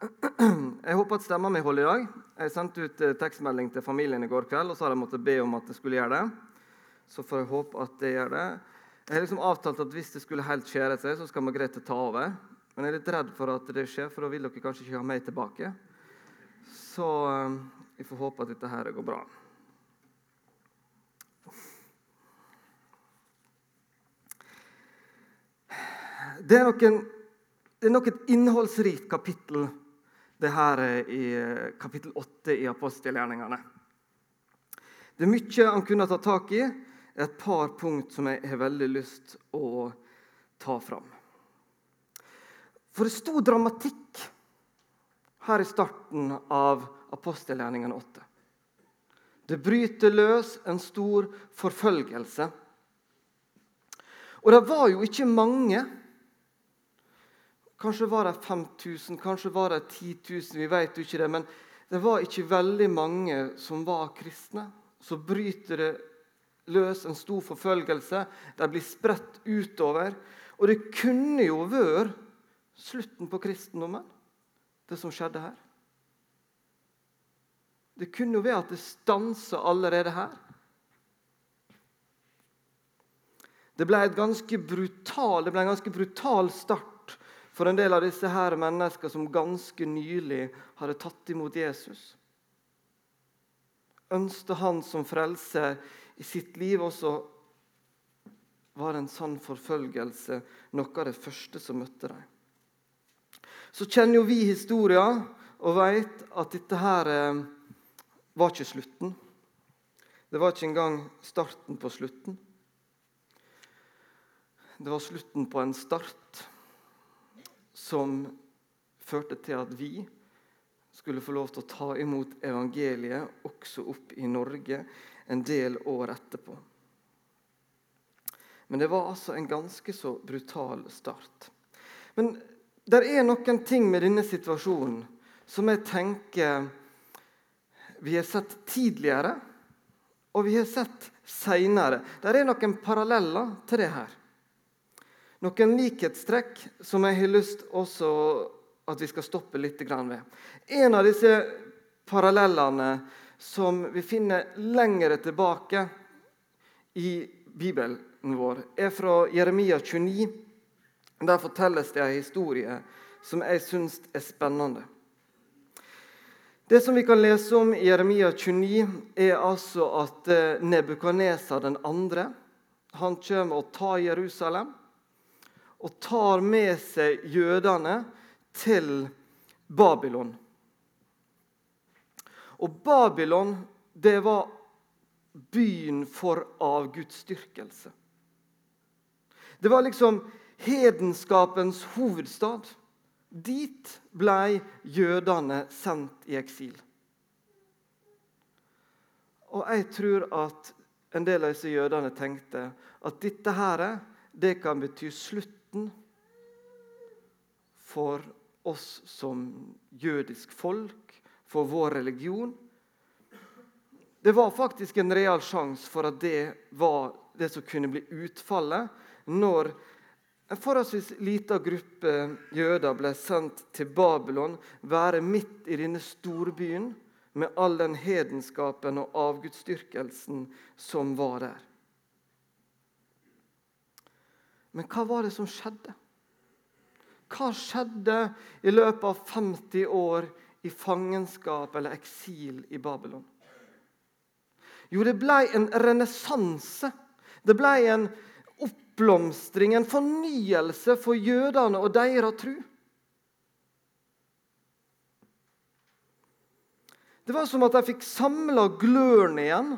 Jeg håper at stemma mi holder i dag. Jeg sendte ut eh, tekstmelding til familien i går kveld, og så har jeg måttet be om at jeg skulle gjøre det. Så får jeg håpe at det gjør det. Jeg har liksom avtalt at hvis det skulle helt skjære seg, så skal Margrethe ta over. Men jeg er litt redd for at det skjer, for da vil dere kanskje ikke ha meg tilbake. Så eh, vi får håpe at dette her går bra. Det er, noen, det er nok et innholdsrikt kapittel, det her i eh, kapittel 8 i apostelgjerningene. Det er mye han kunne ta tak i. Er et par punkt som jeg har veldig lyst å ta fram. For det sto dramatikk her i starten av apostelgjerningene 8. Det bryter løs en stor forfølgelse. Og det var jo ikke mange Kanskje var det 5000, kanskje var det 10 000, vi vet jo ikke det. Men det var ikke veldig mange som var kristne. Så bryter det løs en stor forfølgelse. De blir spredt utover. Og det kunne jo vært slutten på kristendommen, det som skjedde her. Det kunne jo være at det stansa allerede her. Det ble, brutal, det ble en ganske brutal start for en del av disse her mennesker som ganske nylig hadde tatt imot Jesus. Ønsket han som frelser i sitt liv, også var en sann forfølgelse noe av det første som møtte dem. Så kjenner jo vi historien og vet at dette her eh, var ikke slutten. Det var ikke engang starten på slutten. Det var slutten på en start som førte til at vi skulle få lov til å ta imot evangeliet også opp i Norge en del år etterpå. Men det var altså en ganske så brutal start. Men det er noen ting med denne situasjonen som jeg tenker vi har sett tidligere, og vi har sett seinere. Det er noen paralleller til det her noen likhetstrekk som jeg har lyst også at vi skal stoppe litt ved. En av disse parallellene som vi finner lengre tilbake i Bibelen vår, er fra Jeremia 29. Der fortelles det en historie som jeg syns er spennende. Det som vi kan lese om i Jeremia 29, er altså at eh, Nebukadnesar den kommer og tar Jerusalem og tar med seg jødene til Babylon. Og Babylon, det var byen for avgudsdyrkelse. Det var liksom hedenskapens hovedstad. Dit ble jødene sendt i eksil. Og jeg tror at en del av disse jødene tenkte at dette her, det kan bety slutt slutten for oss som jødisk folk, for vår religion. Det var faktisk en real sjanse for at det var det som kunne bli utfallet når en forholdsvis liten gruppe jøder ble sendt til Babylon, være midt i denne storbyen med all den hedenskapen og avgudsdyrkelsen som var der. Men hva var det som skjedde? Hva skjedde i løpet av 50 år i fangenskap eller eksil i Babylon? Jo, det ble en renessanse. Det ble en oppblomstring, en fornyelse for jødene og deres tru. Det var som at de fikk samla gløren igjen,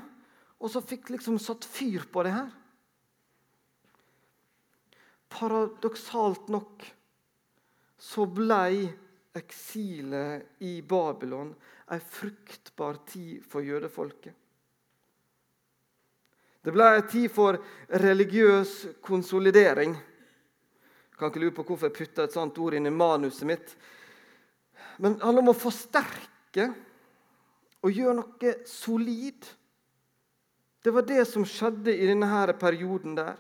og så fikk liksom satt fyr på det her. Paradoksalt nok så ble eksilet i Babylon ei fruktbar tid for jødefolket. Det ble ei tid for religiøs konsolidering. Jeg kan ikke lure på hvorfor jeg putta et sånt ord inn i manuset mitt. Men det handler om å forsterke og gjøre noe solid. Det var det som skjedde i denne perioden der.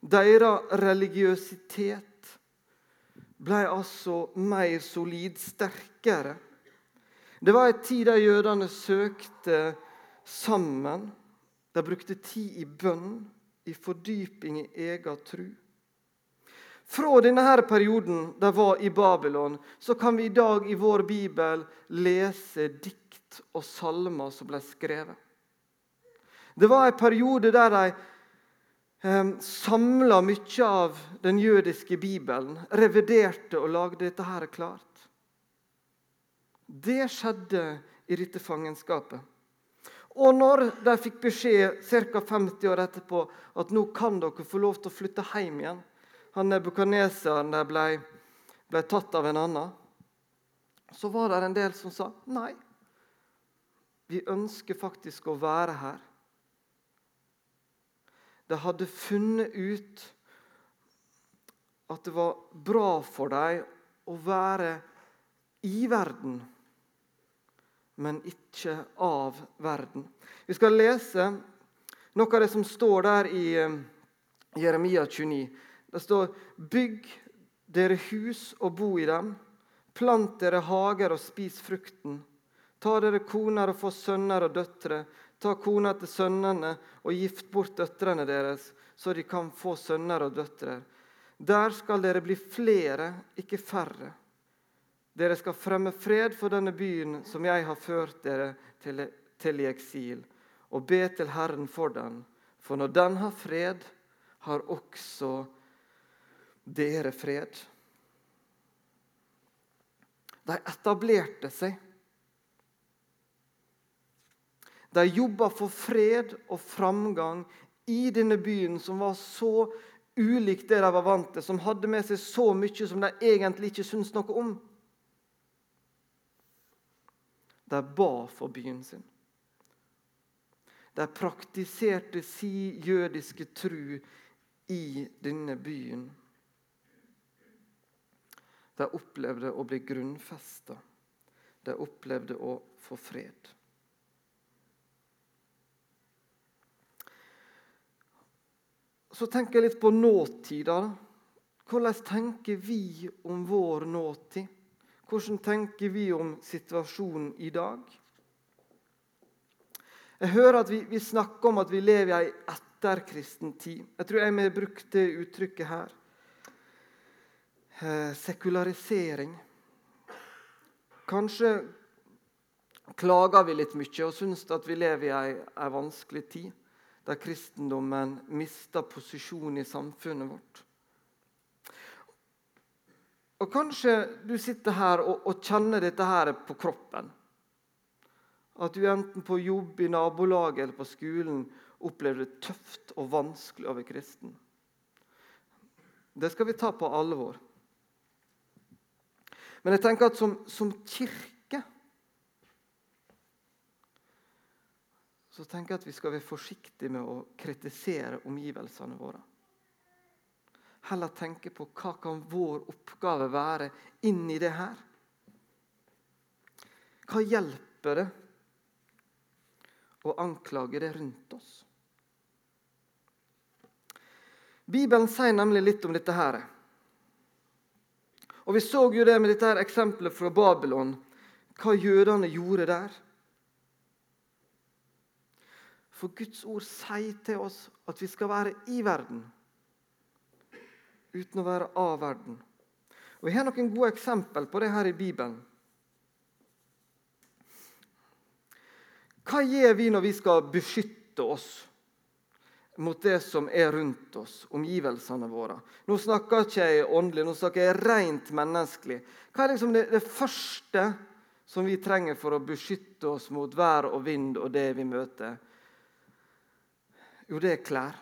Deres religiøsitet ble altså mer solid, sterkere. Det var en tid der jødene søkte sammen. De brukte tid i bønn, i fordyping i egen tru. Fra denne perioden de var i Babylon, så kan vi i dag i vår bibel lese dikt og salmer som ble skrevet. Det var en periode der de samla mye av den jødiske bibelen, reviderte og lagde dette her klart. Det skjedde i dette fangenskapet. Og når de fikk beskjed ca. 50 år etterpå at nå kan dere få lov til å flytte hjem igjen Han nebukaneseren ble, ble tatt av en annen. Så var det en del som sa nei. Vi ønsker faktisk å være her. De hadde funnet ut at det var bra for dem å være i verden men ikke av verden. Vi skal lese noe av det som står der i eh, Jeremia 29. Det står Bygg dere hus og bo i dem. Plant dere hager og spis frukten. Ta dere koner og få sønner og døtre. Ta kona til sønnene og gift bort døtrene deres, så de kan få sønner og døtre. Der skal dere bli flere, ikke færre. Dere skal fremme fred for denne byen som jeg har ført dere til, til i eksil, og be til Herren for den. For når den har fred, har også dere fred. De etablerte seg. De jobba for fred og framgang i denne byen som var så ulik det de var vant til, som hadde med seg så mye som de egentlig ikke syntes noe om. De ba for byen sin. De praktiserte si jødiske tru i denne byen. De opplevde å bli grunnfesta. De opplevde å få fred. Så tenker jeg litt på nåtida. Hvordan tenker vi om vår nåtid? Hvordan tenker vi om situasjonen i dag? Jeg hører at vi, vi snakker om at vi lever i ei etterkristen tid. Jeg tror jeg har brukt det uttrykket her. Eh, sekularisering. Kanskje klager vi litt mye og syns at vi lever i ei, vanskelig tid, der kristendommen mister posisjon i samfunnet vårt. Og Kanskje du sitter her og, og kjenner dette her på kroppen. At du enten på jobb i nabolaget eller på skolen opplever det tøft og vanskelig å være kristen. Det skal vi ta på alvor. Men jeg tenker at som, som kirke så tenker jeg at vi skal være forsiktige med å kritisere omgivelsene våre heller tenke på hva kan vår oppgave være inni det her. Hva hjelper det å anklage det rundt oss? Bibelen sier nemlig litt om dette her. Og Vi så jo det med dette her eksempelet fra Babylon, hva jødene gjorde der. For Guds ord sier til oss at vi skal være i verden uten å være av verden. Og Vi har noen gode eksempel på det her i Bibelen. Hva gjør vi når vi skal beskytte oss mot det som er rundt oss, omgivelsene våre? Nå snakker ikke jeg åndelig, nå snakker jeg rent menneskelig. Hva er liksom det, det første som vi trenger for å beskytte oss mot vær og vind og det vi møter? Jo, det er klær.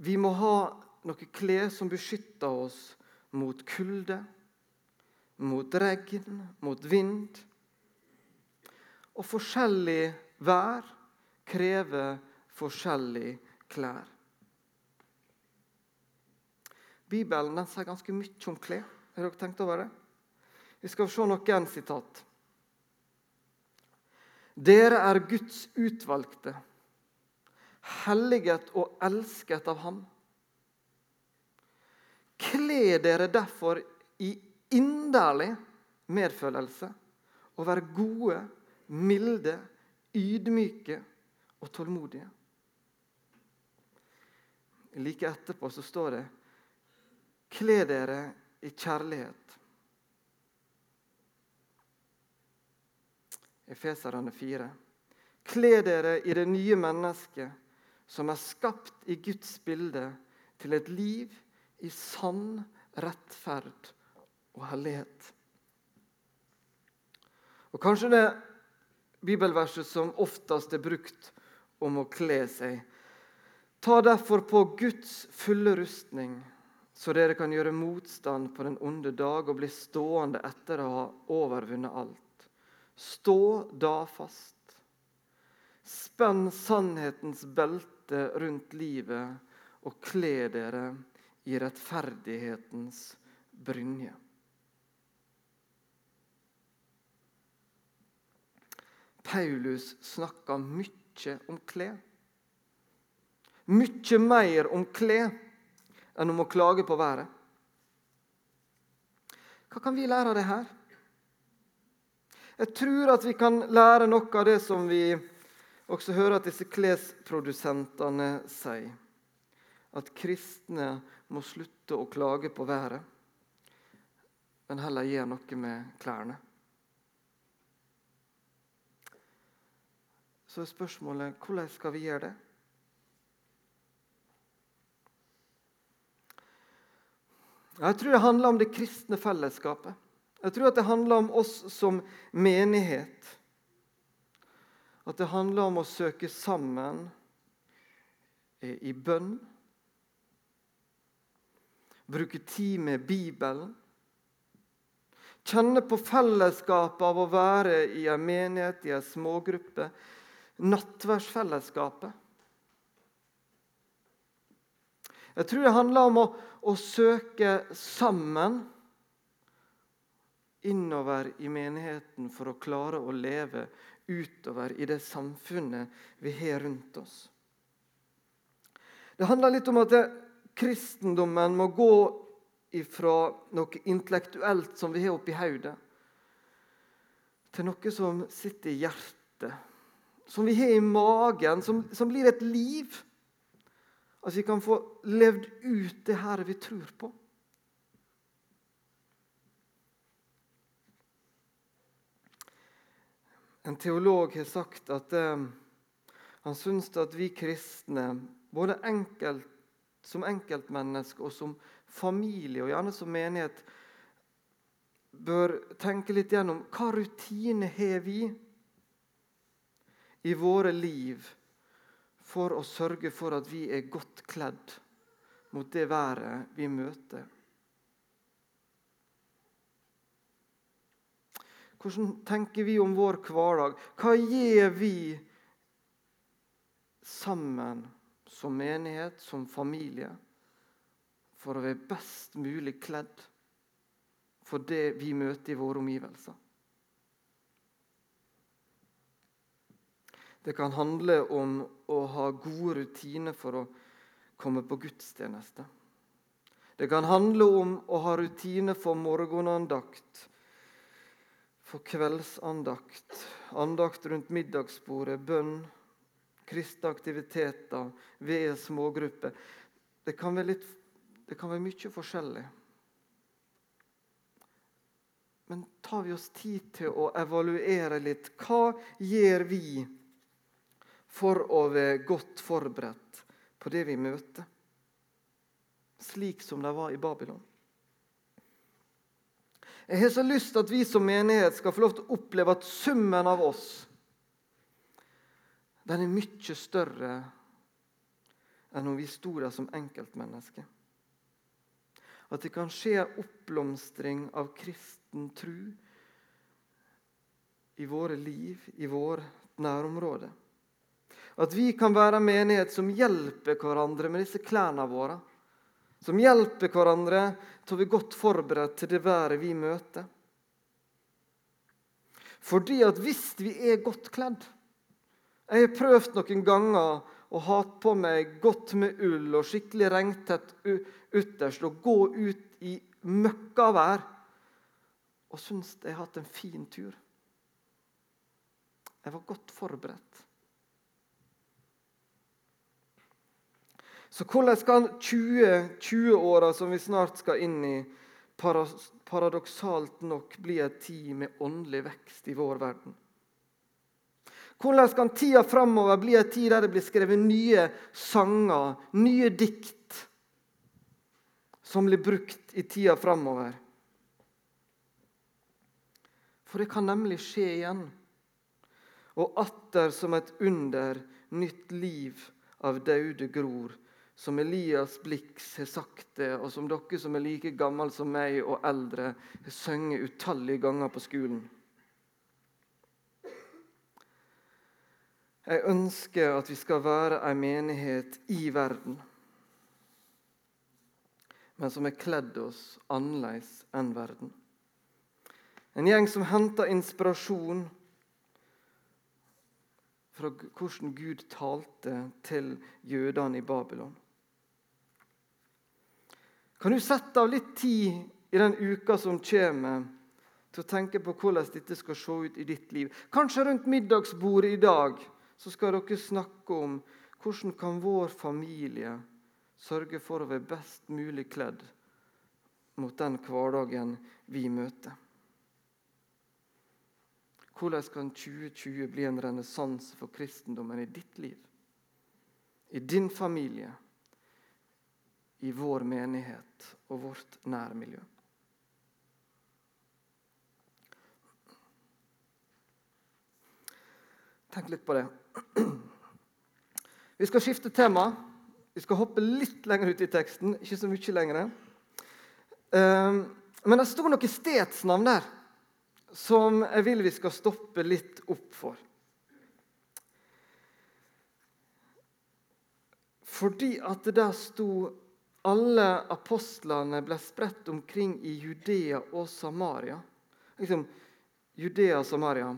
Vi må ha noe klær som beskytter oss mot kulde, mot regn, mot vind. Og forskjellig vær krever forskjellig klær. Bibelen den sier ganske mye om klær. Har dere tenkt over det? Vi skal se noen sitat. Dere er Guds utvalgte helliget og elsket av ham. Kle dere derfor i inderlig medfølelse og vær gode, milde, ydmyke og tålmodige. Like etterpå så står det Kle dere i kjærlighet. Efeserne 4. Kle dere i det nye mennesket som er skapt i Guds bilde, til et liv i sann rettferd og hellighet. Og Kanskje det bibelverset som oftest er brukt om å kle seg. Ta derfor på Guds fulle rustning, så dere kan gjøre motstand på den onde dag og bli stående etter å ha overvunnet alt. Stå da fast. Spenn sannhetens belte rundt livet og kle dere i rettferdighetens brynje. Paulus snakka mye om klær. Mye mer om klær enn om å klage på været. Hva kan vi lære av det her? Jeg tror at vi kan lære noe av det som vi også hører at disse klesprodusentene sier. At kristne må slutte å klage på været, men heller gjøre noe med klærne. Så er spørsmålet hvordan skal vi gjøre det? Jeg tror det handler om det kristne fellesskapet. Jeg tror at det handler om oss som menighet. At det handler om å søke sammen i bønn. Bruke tid med Bibelen. Kjenne på fellesskapet av å være i en menighet, i en smågruppe nattverdsfellesskapet. Jeg tror det handler om å, å søke sammen innover i menigheten for å klare å leve utover i det samfunnet vi har rundt oss. Det handler litt om at kristendommen må gå ifra noe intellektuelt som vi har oppi hodet, til noe som sitter i hjertet som vi har i magen, som, som blir et liv. At vi kan få levd ut det her vi tror på. En teolog har sagt at eh, han syns at vi kristne, både enkelt, som enkeltmennesker og som familie, og gjerne som menighet, bør tenke litt gjennom hva rutine har vi i våre liv for å sørge for at vi er godt kledd mot det været vi møter. Hvordan tenker vi om vår hverdag? Hva gjør vi sammen som menighet, som familie, for å være best mulig kledd for det vi møter i våre omgivelser? Det kan handle om å ha gode rutiner for å komme på gudstjeneste. Det kan handle om å ha rutiner for morgenandakt, for kveldsandakt, andakt rundt middagsbordet, bønn, kristne aktiviteter ved smågrupper. Det kan være, det kan være mye forskjellig. Men tar vi oss tid til å evaluere litt? Hva gjør vi? for å være godt forberedt på det vi møter, slik som de var i Babylon. Jeg har så lyst til at vi som menighet skal få lov til å oppleve at summen av oss den er mye større enn om vi sto der som enkeltmennesker. At det kan skje oppblomstring av kristen tru i våre liv, i vårt nærområde. At vi kan være en menighet som hjelper hverandre med disse klærne våre. Som hjelper hverandre til å bli godt forberedt til det været vi møter. Fordi at hvis vi er godt kledd Jeg har prøvd noen ganger å ha på meg godt med ull og skikkelig regntett ytterst og gå ut i møkkavær og syns jeg har hatt en fin tur. Jeg var godt forberedt. Så hvordan kan 2020-åra som vi snart skal inn i, paradoksalt nok bli en tid med åndelig vekst i vår verden? Hvordan kan tida framover bli en tid der det blir skrevet nye sanger, nye dikt, som blir brukt i tida framover? For det kan nemlig skje igjen. Og atter som et under, nytt liv av daude gror, som Elias Blix har sagt det, og som dere som er like gammel som meg og eldre, har sunget utallige ganger på skolen. Jeg ønsker at vi skal være en menighet i verden, men som har kledd oss annerledes enn verden. En gjeng som henter inspirasjon fra hvordan Gud talte til jødene i Babylon. Kan du sette av litt tid i den uka som kommer, til å tenke på hvordan dette skal se ut i ditt liv? Kanskje rundt middagsbordet i dag så skal dere snakke om hvordan kan vår familie sørge for å være best mulig kledd mot den hverdagen vi møter. Hvordan kan 2020 bli en renessanse for kristendommen i ditt liv, i din familie, i vår menighet og vårt nærmiljø? Tenk litt på det. Vi skal skifte tema. Vi skal hoppe litt lenger ut i teksten, ikke så mye lenger. Ehm, men det sto noe stedsnavn der som jeg vil vi skal stoppe litt opp for. Fordi at det der sto alle apostlene ble spredt omkring i Judea og Samaria. Liksom, Judea og Samaria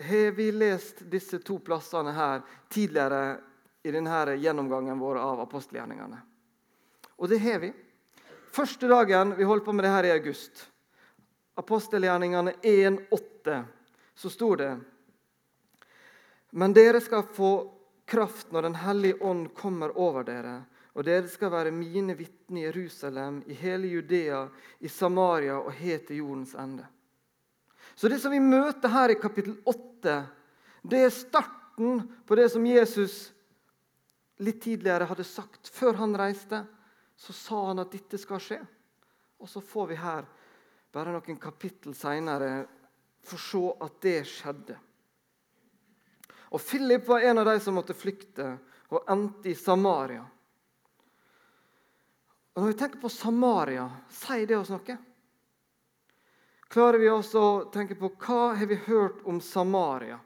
har vi lest disse to plassene her tidligere i denne gjennomgangen vår av apostelgjerningene. Og det har vi. Første dagen vi holdt på med det her i august, apostelgjerningene 1,8, så sto det Men dere skal få kraft når Den hellige ånd kommer over dere, og dere skal være mine vitner i Jerusalem, i hele Judea, i Samaria og helt til jordens ende. Så det som vi møter her i kapittel 8, det er starten på det som Jesus litt tidligere hadde sagt. Før han reiste, så sa han at dette skal skje. Og så får vi her, bare noen kapittel seinere, få se at det skjedde. Og Philip var en av de som måtte flykte og endte i Samaria. Og Når vi tenker på Samaria, sier det oss noe? klarer vi også å tenke på hva har vi hørt om Samaria.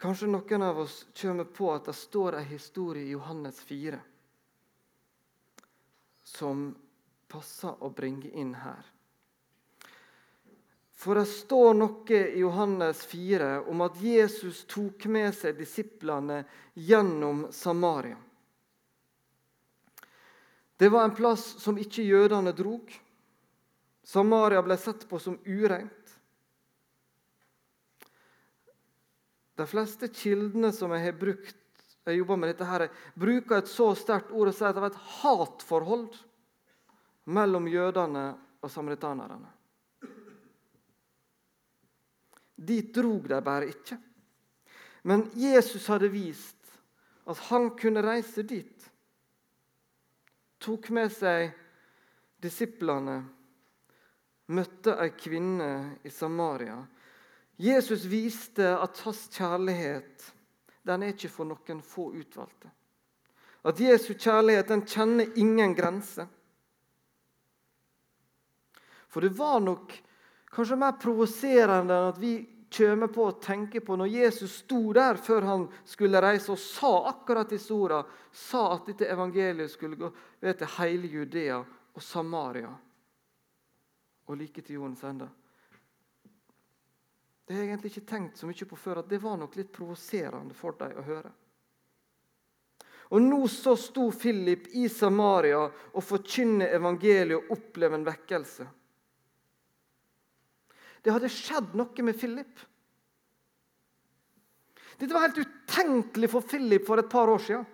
Kanskje noen av oss kommer på at det står en historie i Johannes 4 som passer å bringe inn her. For det står noe i Johannes 4 om at Jesus tok med seg disiplene gjennom Samaria. Det var en plass som ikke jødene drog. Samaria ble sett på som ureint. De fleste kildene som jeg har brukt jeg jobber med dette her, bruker et så sterkt ord og sier at det var et hatforhold mellom jødene og samaritanerne. Dit drog de bare ikke. Men Jesus hadde vist at han kunne reise dit tok med seg disiplene, møtte ei kvinne i Samaria. Jesus viste at hans kjærlighet den er ikke for noen få utvalgte. At Jesu kjærlighet den kjenner ingen grenser. For det var nok kanskje mer provoserende enn at vi kommer på å tenke på når Jesus sto der før han skulle reise og sa akkurat disse ordene, sa at dette evangeliet skulle gå ved til hele Judea og Samaria og like til jordens ende. det har jeg egentlig ikke tenkt så mye på før, at det var nok litt provoserende for dem å høre. Og nå så sto Philip i Samaria og forkynne evangeliet og oppleve en vekkelse. Det hadde skjedd noe med Philip. Dette var helt utenkelig for Philip for et par år siden.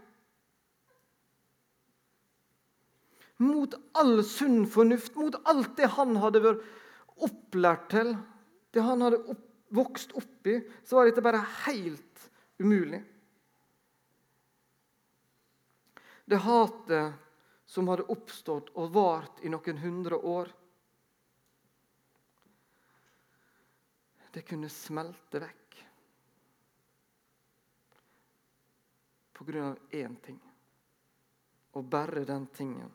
Mot all sunn fornuft, mot alt det han hadde vært opplært til, det han hadde opp, vokst opp i, så var dette bare helt umulig. Det hatet som hadde oppstått og vart i noen hundre år, det kunne smelte vekk av én ting. Og bare den tingen.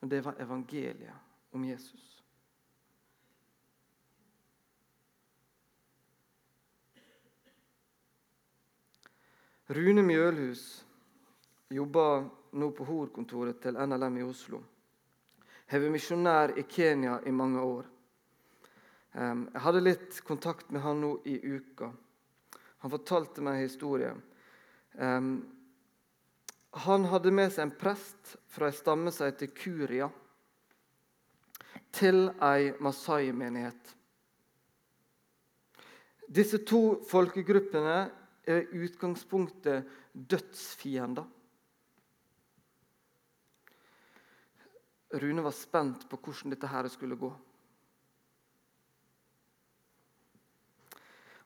Og det var evangeliet om Jesus. Rune Mjølhus jobber nå på hovedkontoret til NLM i Oslo. Har vært misjonær i Kenya i mange år. Jeg hadde litt kontakt med han nå i uka. Han fortalte meg en historie. Han hadde med seg en prest fra ei stamme som heter Kuria, til ei Masai-menighet. Disse to folkegruppene er i utgangspunktet dødsfiender. Rune var spent på hvordan dette her skulle gå.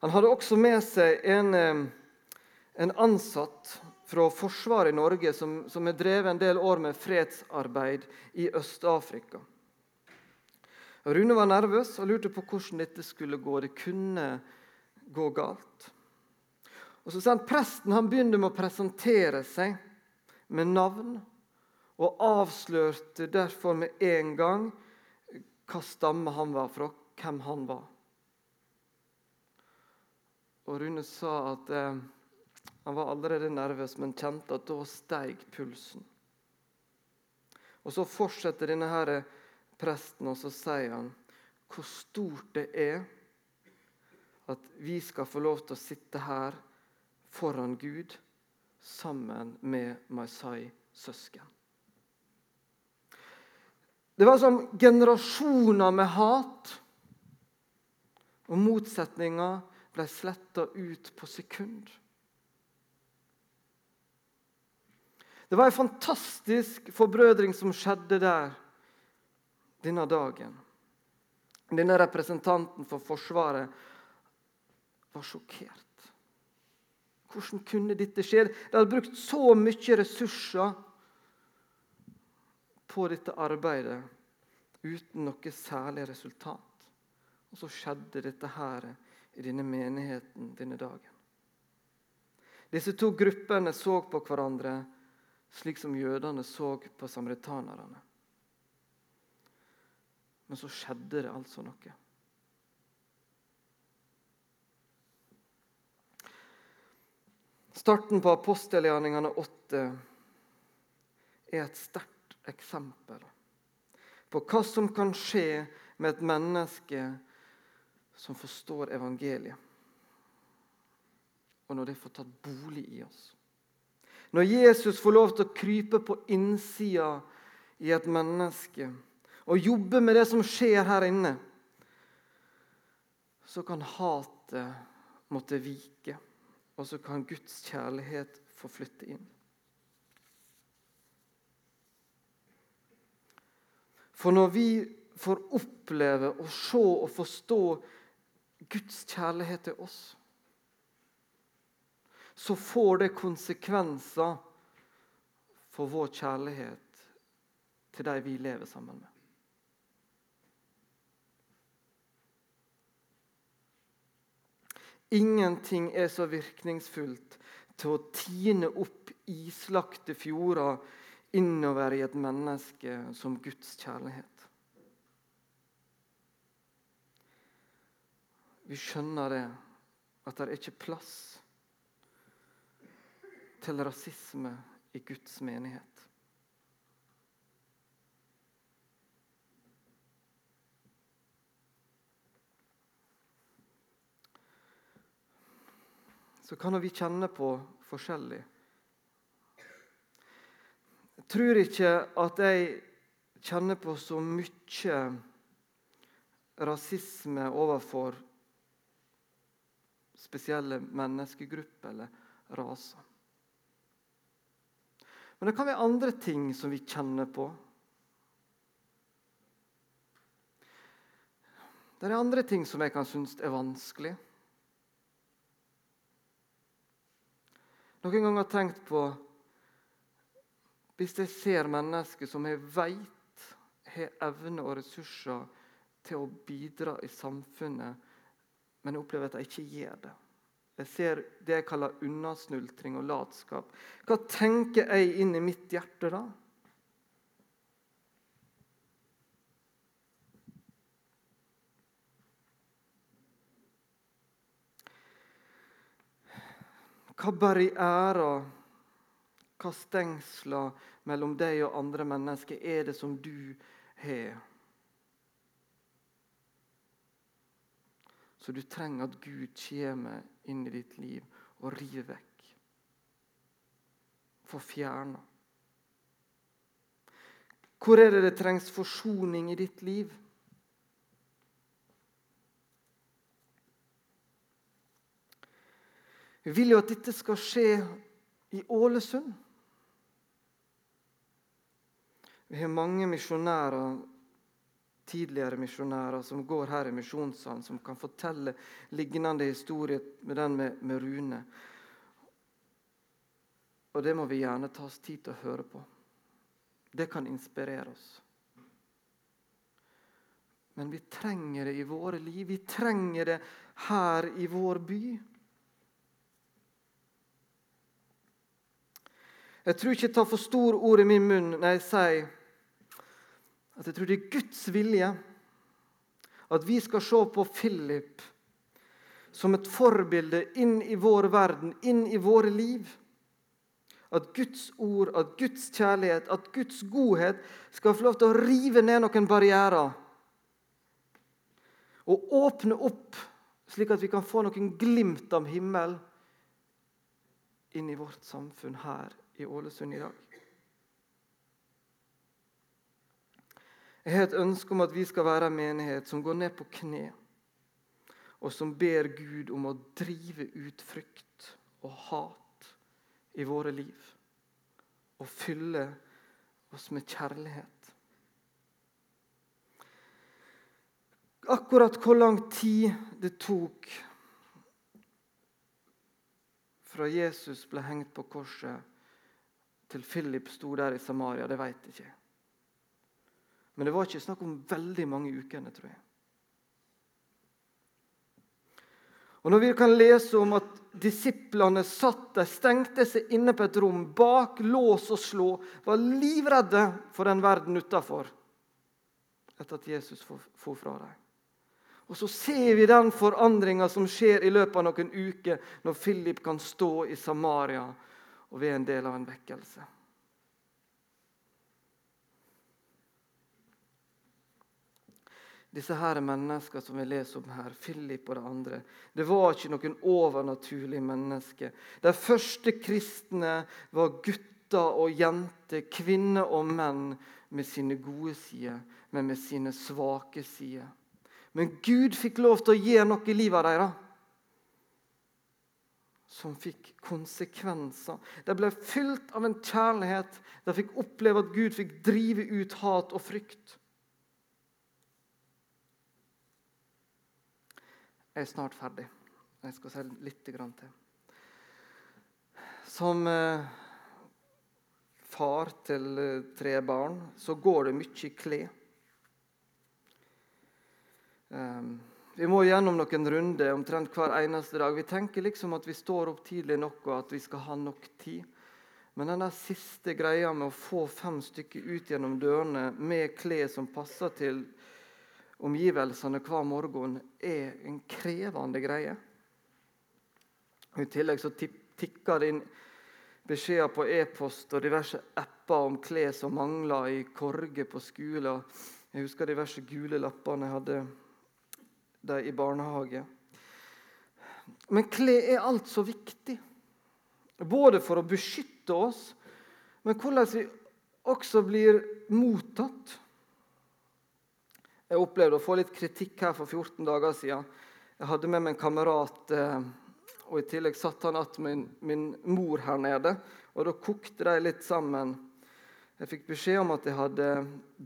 Han hadde også med seg en, en ansatt fra Forsvaret i Norge som, som har drevet en del år med fredsarbeid i Øst-Afrika. Rune var nervøs og lurte på hvordan dette skulle gå. Det kunne gå galt. Og så sa han, Presten han begynte med å presentere seg med navn, og avslørte derfor med en gang hva stamme han var fra, hvem han var. Og Rune sa at eh, han var allerede nervøs, men kjente at da steg pulsen. Og Så fortsetter denne her presten, og så sier han hvor stort det er at vi skal få lov til å sitte her foran Gud sammen med Maisai-søsken. Det var som generasjoner med hat og motsetninger ble sletta ut på sekund. Det var en fantastisk forbrødring som skjedde der denne dagen. Denne representanten for Forsvaret var sjokkert. Hvordan kunne dette skje? De hadde brukt så mye ressurser på dette arbeidet uten noe særlig resultat. Og så skjedde dette her i denne menigheten denne dagen. Disse to gruppene så på hverandre slik som jødene så på samaritanerne. Men så skjedde det altså noe. Starten på apostelgjerningene 8 er et sterkt eksempel på hva som kan skje med et menneske som forstår evangeliet, og når det får tatt bolig i oss. Når Jesus får lov til å krype på innsida i et menneske og jobbe med det som skjer her inne, så kan hatet måtte vike og så kan Guds kjærlighet få flytte inn. For når vi får oppleve og se og forstå Guds kjærlighet til oss, så får det konsekvenser for vår kjærlighet til de vi lever sammen med. Ingenting er så virkningsfullt til å tine opp islagte fjorder innover i et menneske som Guds kjærlighet. Vi skjønner det, at det er ikke plass til rasisme i Guds menighet. så kan vi kjenne på forskjellig. Jeg tror ikke at jeg kjenner på så mye rasisme overfor spesielle menneskegrupper eller raser. Men det kan være andre ting som vi kjenner på. Det er andre ting som jeg kan synes er vanskelig. Noen ganger har jeg tenkt på Hvis jeg ser mennesker som jeg vet har evne og ressurser til å bidra i samfunnet, men jeg opplever at de ikke gjør det. Jeg ser det jeg kaller unnasnultring og latskap. Hva tenker jeg inn i mitt hjerte da? Hva barrierer, hva stengsler mellom deg og andre mennesker er det som du har? Så du trenger at Gud kommer inn i ditt liv og river vekk. Får fjerna. Hvor er det det trengs forsoning i ditt liv? Vi vil jo at dette skal skje i Ålesund. Vi har mange misjonærer, tidligere misjonærer som går her i misjonssalen, som kan fortelle lignende historier med den med, med Rune. Og det må vi gjerne ta oss tid til å høre på. Det kan inspirere oss. Men vi trenger det i våre liv. Vi trenger det her i vår by. Jeg tror ikke jeg tar for store ord i min munn når jeg sier at jeg tror det er Guds vilje at vi skal se på Philip som et forbilde inn i vår verden, inn i våre liv. At Guds ord, at Guds kjærlighet, at Guds godhet skal få lov til å rive ned noen barrierer. Og åpne opp, slik at vi kan få noen glimt av himmel inn i vårt samfunn her i Ålesund i dag. Jeg har et ønske om at vi skal være en menighet som går ned på kne, og som ber Gud om å drive ut frykt og hat i våre liv. Og fylle oss med kjærlighet. Akkurat hvor lang tid det tok fra Jesus ble hengt på korset til Philip sto der i Samaria, det vet jeg ikke. Men det var ikke snakk om veldig mange ukene, tror jeg. Og Når vi kan lese om at disiplene satt der, stengte seg inne på et rom bak lås og slå, var livredde for den verden utafor etter at Jesus for fra dem. Og Så ser vi den forandringa som skjer i løpet av noen uker, når Philip kan stå i Samaria og er en del av en vekkelse. Disse her mennesker som vi leser om her, Philip og de andre, det var ikke noen overnaturlige mennesker. De første kristne var gutter og jenter, kvinner og menn med sine gode sider, men med sine svake sider. Men Gud fikk lov til å gjøre noe i livet deres som fikk konsekvenser. De ble fylt av en kjærlighet. De fikk oppleve at Gud fikk drive ut hat og frykt. Jeg er snart ferdig. Jeg skal si litt til. Som eh, far til eh, tre barn så går det mye i klær. Um, vi må gjennom noen runder omtrent hver eneste dag. Vi tenker liksom at vi står opp tidlig nok og at vi skal ha nok tid. Men den siste greia med å få fem stykker ut gjennom dørene med klær som passer til omgivelsene hver morgen, er en krevende greie. I tillegg så tikker det inn beskjeder på e-post og diverse apper om klær som mangler i korger på skolen. Jeg husker diverse gule lappene jeg hadde de i barnehage. Men klær er altså viktig. Både for å beskytte oss, men hvordan vi også blir mottatt. Jeg opplevde å få litt kritikk her for 14 dager siden. Jeg hadde med meg en kamerat, eh, og i tillegg satt han igjen min, min mor her nede. Og da kokte de litt sammen. Jeg fikk beskjed om at jeg hadde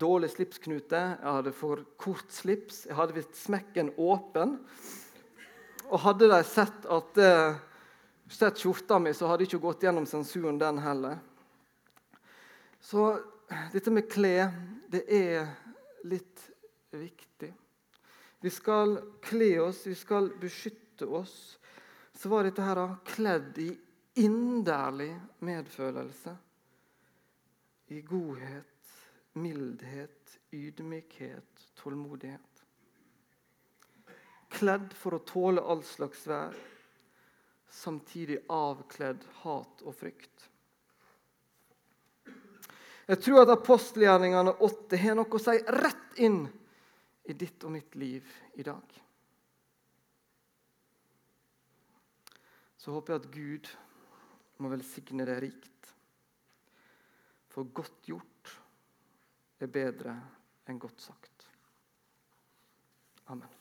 dårlig slipsknute, jeg hadde for kort slips. Jeg hadde visst smekken åpen. Og hadde de sett at eh, sett skjorta mi, så hadde jeg ikke gått gjennom sensuren, den heller. Så dette med klær, det er litt viktig. Vi skal kle oss, vi skal beskytte oss. Så var dette her kledd i inderlig medfølelse i godhet, mildhet, ydmykhet, tålmodighet. Kledd for å tåle all slags vær, samtidig avkledd hat og frykt. Jeg tror at apostelgjerningene åtte har noe å si rett inn i ditt og mitt liv i dag. Så håper jeg at Gud må velsigne deg rikt. For godt gjort er bedre enn godt sagt. Amen.